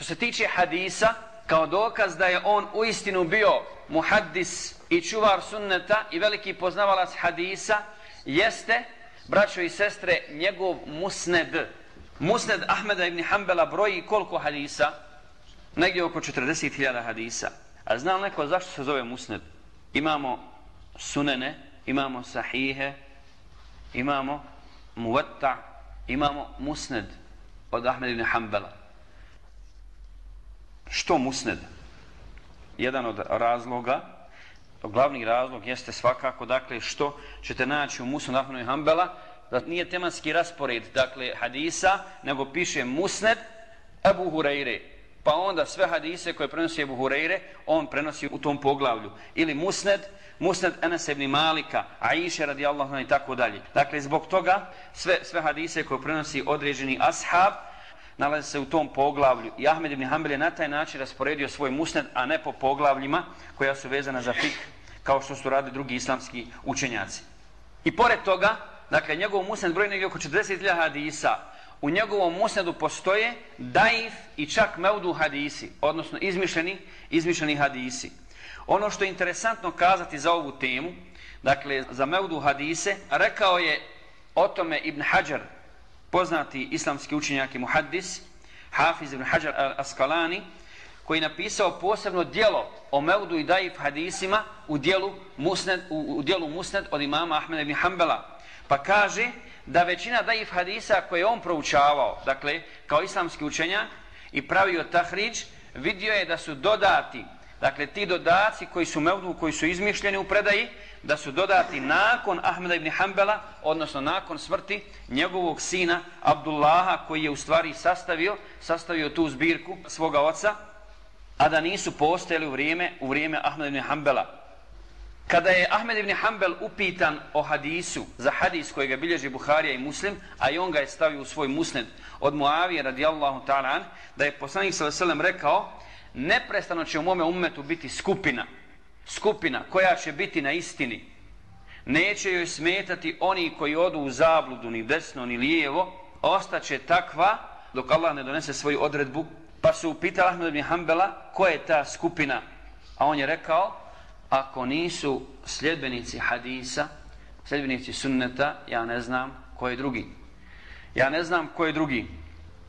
Što se tiče hadisa, kao dokaz da je on u istinu bio muhaddis i čuvar sunneta i veliki poznavalac hadisa, jeste, braćo i sestre, njegov musned. Musned Ahmeda ibn Hanbala broji koliko hadisa? Negdje oko 40.000 hadisa. A zna li neko zašto se zove musned? Imamo sunene, imamo sahihe, imamo muvatta, imamo musned od Ahmed ibn Hanbala. Što musned? Jedan od razloga, glavni razlog jeste svakako, dakle, što ćete naći u musnu Ahmedu ibn Hanbala, da nije tematski raspored, dakle, hadisa, nego piše musned Abu Hureyre. Pa onda sve hadise koje prenosi Abu Hureyre, on prenosi u tom poglavlju. Ili musned, musned Enes ibn Malika, Aisha radijallahu anha i tako dalje. Dakle, zbog toga sve, sve hadise koje prenosi određeni ashab, nalaze se u tom poglavlju. I Ahmed ibn Hanbel je na taj način rasporedio svoj musned, a ne po poglavljima koja su vezana za fik, kao što su radili drugi islamski učenjaci. I pored toga, dakle, njegov musned broj negdje oko 40.000 hadisa, u njegovom musnedu postoje daif i čak meudu hadisi, odnosno izmišljeni, izmišljeni hadisi. Ono što je interesantno kazati za ovu temu, dakle, za meudu hadise, rekao je o tome Ibn Hajar, poznati islamski učenjak i muhaddis, Hafiz ibn Hajar al-Askalani, koji je napisao posebno dijelo o Meudu i Daif hadisima u dijelu Musned, u, u dijelu Musned od imama Ahmeda ibn Hanbala. Pa kaže da većina Daif hadisa koje je on proučavao, dakle, kao islamski učenjak i pravio tahriđ, vidio je da su dodati, dakle, ti dodaci koji su mevdu, koji su izmišljeni u predaji, da su dodati nakon Ahmeda ibn Hanbala, odnosno nakon smrti njegovog sina Abdullaha, koji je u stvari sastavio, sastavio tu zbirku svoga oca, a da nisu postojali u vrijeme, u vrijeme Ahmeda ibn Hanbala. Kada je Ahmed ibn Hanbal upitan o hadisu, za hadis koji ga bilježi Buharija i Muslim, a i on ga je stavio u svoj musned od Muavije radijallahu ta'ala, da je poslanik s.a.v. rekao, neprestano će u mome umetu biti skupina, skupina koja će biti na istini, neće joj smetati oni koji odu u zabludu ni desno ni lijevo, ostaće takva dok Allah ne donese svoju odredbu. Pa su upitali Ahmed ibn Hanbala ko je ta skupina, a on je rekao, ako nisu sljedbenici hadisa, sljedbenici sunneta, ja ne znam ko je drugi. Ja ne znam ko je drugi.